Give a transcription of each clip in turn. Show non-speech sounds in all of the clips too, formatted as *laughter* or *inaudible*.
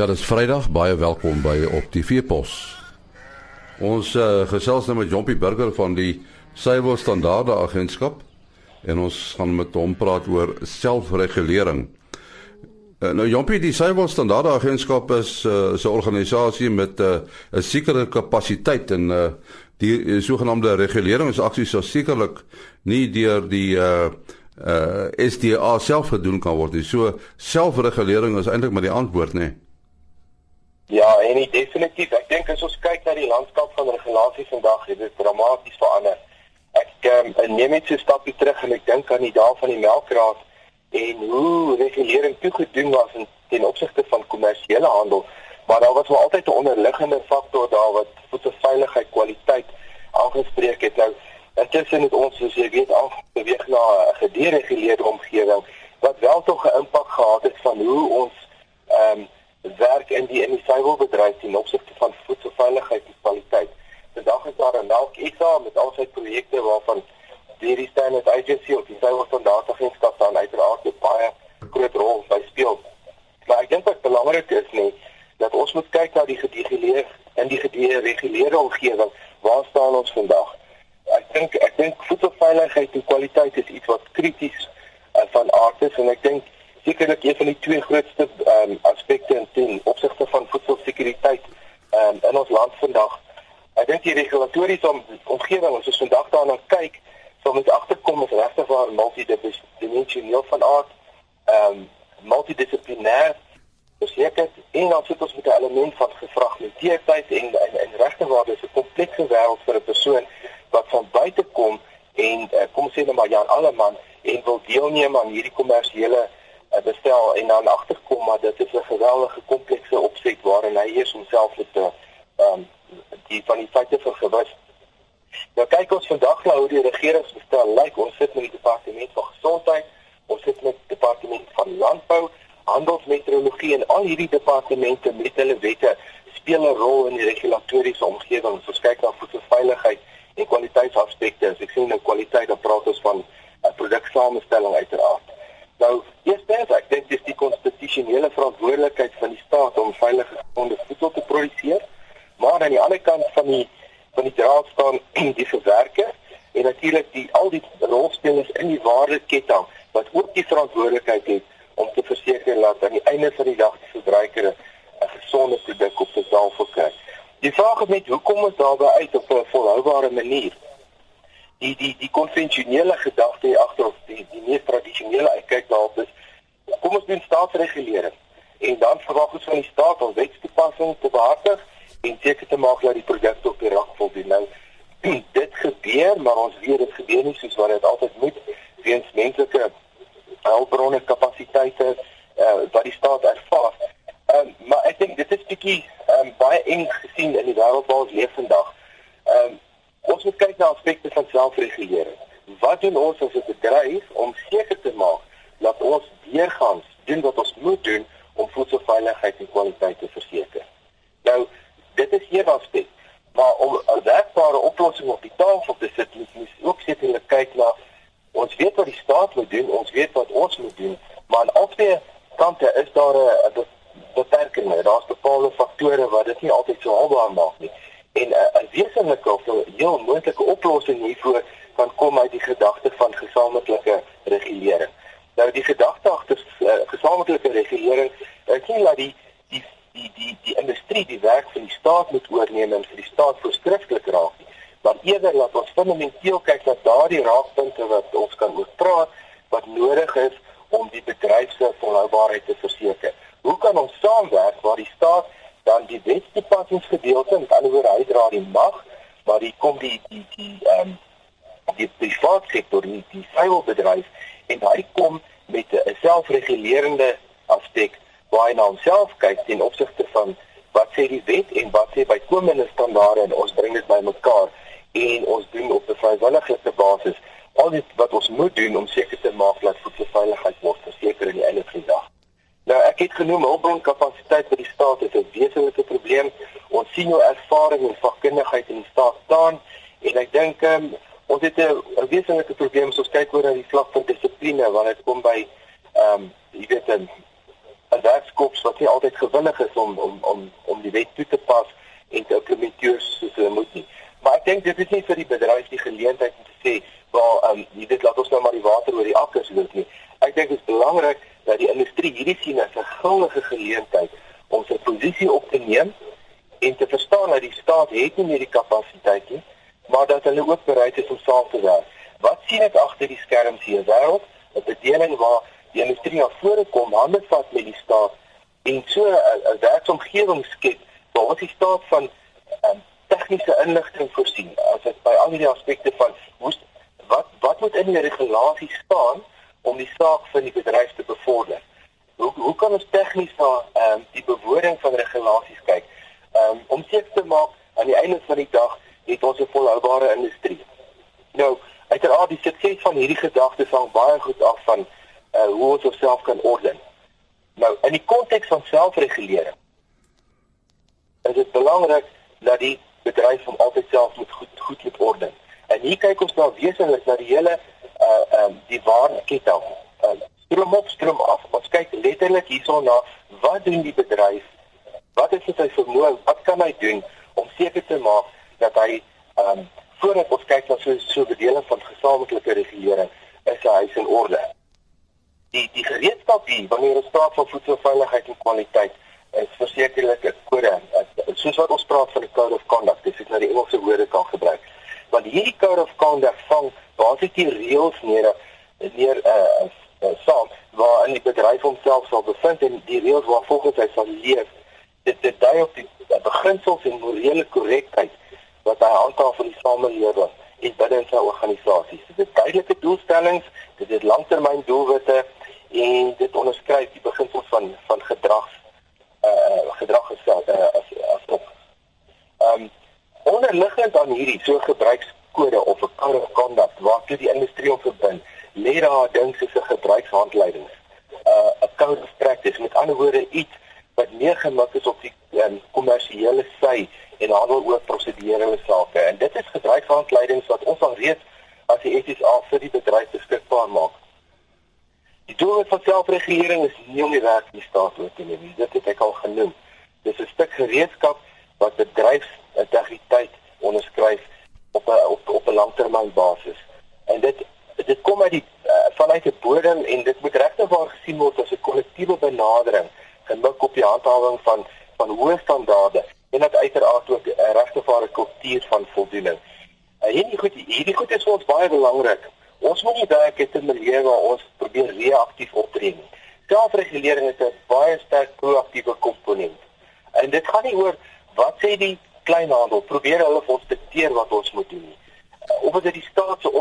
Ja, dis Vrydag. Baie welkom by op die Veepos. Ons uh, gesels nou met Jompie Burger van die Suiwel Standaarde Agentskap en ons gaan met hom praat oor selfregulering. Uh, nou Jompie, die Suiwel Standaarde Agentskap is uh, 'n organisasie met 'n uh, sekere kapasiteit en uh, die uh, sogenaamde reguleringsaksies sou sekerlik nie deur die uh, uh SDA self gedoen kan word nie. So selfregulering is eintlik maar die antwoord, nê? Nee. Ja, en nie definitief. Ek dink as ons kyk na die landskap van regulasie vandag, het dit dramaties verander. Ek um, neem net so 'n stapie terug en ek dink aan die dae van die melkraad en hoe regulering toegedoen was in ten opsigte van kommersiële handel, maar daar was wel altyd 'n onderliggende faktor daar wat voedselveiligheid, kwaliteit aangespreek het. Nou, intussen het ons soos jy weet afbeweeg na 'n gedereguleerde omgewing wat wel tog 'n impak gehad het van hoe ons ehm um, werk in die in die suiwelbedryf ten opsigte van voedselveiligheid en kwaliteit. Vandag is daar 'n melk ESA met al sy projekte waarvan Dairy Standard Agency of die Suiwelstandardagentskap dan uiteraard 'n baie groot rol by speel. Maar ek dink wat belangrik is nie dat ons moet kyk na die gereguleerde in die gereguleerde omgewing. Waar staan ons vandag? Ek dink ek dink voedselveiligheid en kwaliteit is iets wat krities uh, van aard is en ek dink sekerlik een van die twee grootste um, aspekte ten opsigte van voedselsekuriteit um, in ons land vandag. Ek dink die regulatoriese om, omgewing ons vandag daarna kyk, sal ons agterkom is regtig waar multidimensioneel van aard, ehm um, multidissiplinêr beseker en dan sit ons met 'n element van gefragmenteerdheid en en, en regtig waar dis 'n komplekse wêreld vir 'n persoon wat van buite kom en uh, kom sê net maar Jan Alleman en wil deelneem aan hierdie kommersiële bestel en dan agterkom maar dit is 'n geweldige komplekse opset waarin hy eers homself moet ehm um, die van die feite vergewis. Nou kyk ons vandag na hoe die regeringsbestel lyk. Ons sit met die departement van gesondheid, ons sit met die departement van landbou, handelsmetrologie en al hierdie departemente met hulle wette speel 'n rol in die regulatoriese omgewing. Ons kyk na voedselveiligheid en kwaliteitsaspekte. As ek sê nou kwaliteit, dan praat ons van 'n uh, produksamestelling uiteraard. Nou, eerstens, ek dink dis die konstitusionele verantwoordelikheid van die staat om veilige gesonde voedsel te produseer, maar aan die ander kant van die van die draad staan *clears throat* die verwerker en natuurlik die al die rolspelers in die waardeketting wat ook die verantwoordelikheid het om te verseker dat aan die einde van die dag die verbruiker 'n gesonde produk op sy tafel kry. Die vraag is net hoekom ons daarby uit op 'n volhoubare manier die die die konvensionele gedagte hier agter of die die mees tradisionele uitkyk daarop is kom ons doen staatsregulering. En dan verwag ons van die staat om wetstoepassing te behartig en seker te maak dat die produkte op die rak voldoen. Nou *clears throat* dit gebeur maar ons weet dit gebeur nie soos wat dit altyd moet weens menslike hulpbronne kapasiteite uh, wat die staat ervaar. Um, maar ek dink dit is bietjie um, baie eng gesien in die wêreld waar ons leef vandag. Um, Ons moet kyk na aspekte van selfregulering. Wat doen ons as 'n bedryf om seker te maak dat ons deurgangs doen wat ons moet doen om voedselveiligheid en kwaliteit te verseker? Nou, dit is een aspek, maar om 'n werkbare oplossing op die tafel te sit, moet ons ook sekerlik kyk na ons weet wat die staat moet doen, ons weet wat ons moet doen, maar aan albei kante is daar 'n beperking. Daar's bepaalde faktore wat dit nie altyd so haalbaar maak nie. En 'n uh, wesenlike of 'n heel moontlike oplossing hiervoor kan kom uit die gedagte van gesamentlike regulering. Nou die gedagte agter uh, gesamentlike regulering is nie dat die die die die die industrie die werk van die staat moet oorneem en vir die staat voorskrifklik raak nie, maar eerder laat ons fundamenteel kyk na daardie raakpunte wat ons kan oor praat wat nodig is om die bedryf se volhoubaarheid te verseker. Hoe kan ons saamwerk waar die staat dan die wetstoepassingsgedeelte met ander woorde hy dra die mag maar die kom die die die ehm um, die private sektor die die veilbedryf en hy kom met 'n selfregulerende aspek waar hy na homself kyk ten opsigte van wat sê die wet en wat sê bykomende standaarde en ons bring dit bymekaar en ons doen op 'n vrywillige basis al dit wat ons moet doen om seker te maak dat voedselveiligheid word verseker in die einde van die dag. Nou ek het genoem hulpbronkapasiteit vir die staat is 'n wesenlike probleem. Ons sien hoe ervaring en vakkundigheid in die staat staan en ek dink um, ons het 'n wesenlike probleem as ons kyk oor na die vlak van dissipline wanneer dit kom by ehm um, jy weet 'n 'n werkskops wat nie altyd gewillig is om om om om die wet toe te pas en te implementeer soos hulle moet nie. Maar ek dink dit is nie vir die bedryf die geleentheid om te sê, "Wel, ehm um, dit laat ons nou maar die water oor die akkers loop nie." Ek dink dit is belangrik dat die industrie hierdie guldige geleentheid om sy posisie op te neem en te verstaan dat die staat het nie meer die kapasiteit nie, maar dat hulle ook bereid is om saam te werk. Wat sien ek agter die skerms hier? Wêreld, 'n bedeling waar die industrie na vore kom, hande vat met die staat en so 'n werksomgewing skep waar ons die staat van um, tegniese inligting voorsien. As dit by al hierdie aspekte van hoe wat wat moet in die regulasies staan om die saak van die bedryf te bevorder? Hoe hoe kan ons tegnies na ehm um, die bewoording van regulasies kyk? Ehm um, om seker te maak aan die einde van die dag het ons 'n volhoubare industrie. Nou, uiteraard die sukses van hierdie gedagte hang baie goed af van uh, hoe ons onsself kan orden. Nou, in die konteks van selfregulering is dit belangrik dat die bedryf hom altyd self moet goed goed moet orden. En hier kyk ons nou wesentlik na die hele uh ehm uh, die waardeketting. Uh, stroom op, stroom af. Ons kyk letterlik hierson na wat doen die bedryf? Wat is sy vermoë? Wat kan hy doen om seker te maak dat hy ehm um, voordat ons kyk na so so bedeling van gesamentlike regulering is hy in orde. Die die gereedskap hier wanneer ons praat van voedselveiligheid en kwaliteit is versekerlik 'n kode. Soos wat ons praat van die code of conduct, dis ek nou die Engelse woorde kan gebruik. Want hierdie code of conduct vang basies die reëls neer neer 'n uh, uh, saam waar in die bedryf homself sal bevind en die reëls waarvolgens hy sal leef. Dit dit dui op die beginsels en morele korrektheid wat hy handhaaf vir die samelewing en binne sy organisasies. Dit is duidelike doelstellings, dit is langtermyn doelwitte en dit onderskryf die beginsels van van gedrags uh gedrag gestel uh, as as op. Ehm um, onderliggend aan hierdie so gebruikskode of 'n code of conduct waartoe die industrie verbind, lê daar dinge gebruikshandleidings, uh of practice, met ander woorde iets wat meer gemik is op die um, kommersiële sy en handel oor prosedurele sake. En dit is gebruikshandleidings wat ons al reeds as die FSA vir die bedryf beskikbaar maak. Die doel van selfregulering is nie om die werk in staat te neem nie. Dit het ek al genoem. Dis 'n stuk gereedskap wat bedryfsintegriteit onderskryf op 'n op 'n langtermynbasis. En dit dit kom uit die uh, vanuit 'n bodem en dit moet regtig waar gesien word as 'n kollektiewe benadering gemik op die handhawing van van hoë standaarde en dat uiteraard ook 'n regtevare kultuur van voldoening. En hierdie goed hierdie goed is vir ons baie belangrik. Ons moet nie werk het 'n milieu waar ons probeer reaktief optree nie. Selfregulering is 'n baie sterk proaktiewe komponent. En dit gaan nie oor wat sê die kleinhandel probeer hulle ons dikteer wat ons moet doen nie. Of dit die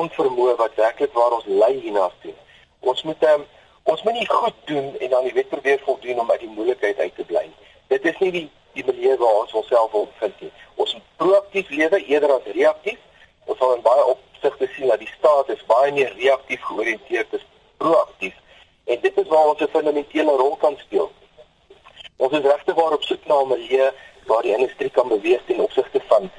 onvermoë wat werklik waar ons lei hierna toe. Ons moet um, ons moet nie goed doen en dan die wet probeer voldoen om uit die moeilikheid uit te bly. Dit is nie die die manier waar ons onsself wil vind nie. Ons moet proaktief lewe eerder as reaktief. Ons sal in baie opsigte sien dat die staat is baie meer reaktief georiënteerd as proaktief. En dit is waar ons 'n fundamentele rol kan speel. Ons is regtig waar op soek na 'n milieu waar die industrie kan beweeg ten opsigte van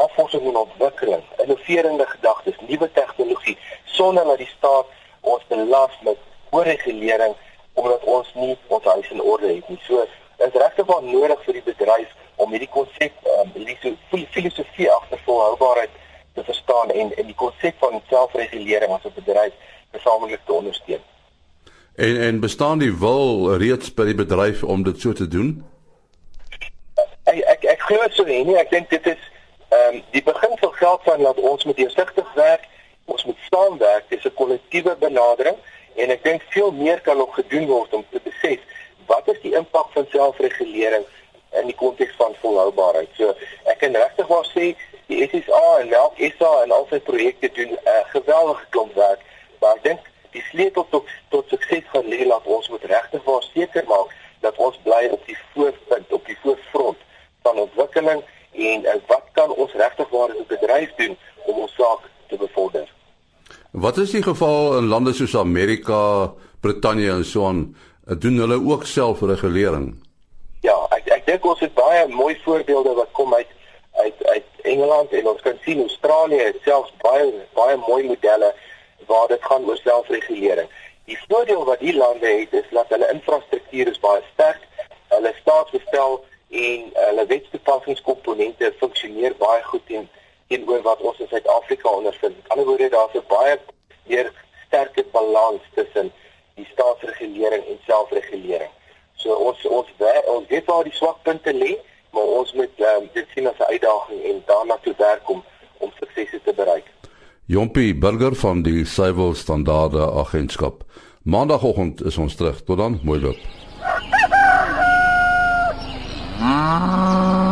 navorsing en ontwikkeling, innoverende gedagtes, nuwe tegnologie sonder dat die staat ons belas met oorregulering omdat ons nie ons huis in orde het nie. So is regtig wel nodig vir die bedryf om hierdie konsep um, hierdie filosofie agter volhoubaarheid te verstaan en en die konsep van selfregulering as 'n bedryf gesamentlik te ondersteun. En en bestaan die wil reeds by die bedryf om dit so te doen? Ek ek ek glo so nie. Ek dink dit is ehm um, die begin van geld van dat ons moet deursigtig werk, ons moet saamwerk, dis 'n kollektiewe benadering en ek dink veel meer kan nog gedoen word om te besef wat is die impak van selfregulering in die konteks van volhoubaarheid. So ek kan regtig maar sê die SSA en Melk SA en al sy projekte doen 'n uh, geweldige klomp werk, maar ek dink die sleutel tot tot sukses gaan lê laat ons moet regtig maar seker maak dat ons bly op die voorpunt, op die voorfront van ontwikkeling en uh, wat kan ons regtig waar as 'n bedryf doen om ons saak te bevorder. Wat is die geval in lande soos Amerika, Brittanje en so aan? doen hulle ook selfregulering? Ja, ek ek dink ons het baie mooi voorbeelde wat kom uit uit uit Engeland en ons kan sien Australië het selfs baie baie mooi modelle waar dit gaan oor selfregulering. Die voordeel wat die lande het is dat hulle infrastruktuur is baie sterk. Hulle staatsbestel en hulle wetstoepassingskomponente funksioneer baie goed teen teenoor wat ons in Suid-Afrika ondervind. Aan die ander woorde daar's 'n baie meer sterker balans tussen die staatsregulering en selfregulering. So ons ons ons weet waar die swakpunte lê, maar ons moet um, dit sien as 'n uitdaging en daarna toe werk om om suksese te bereik. Jompie Burger van die Civil Standaarde Agentskap. Maandagoggend is ons terug. Tot dan, mooi loop. Ah.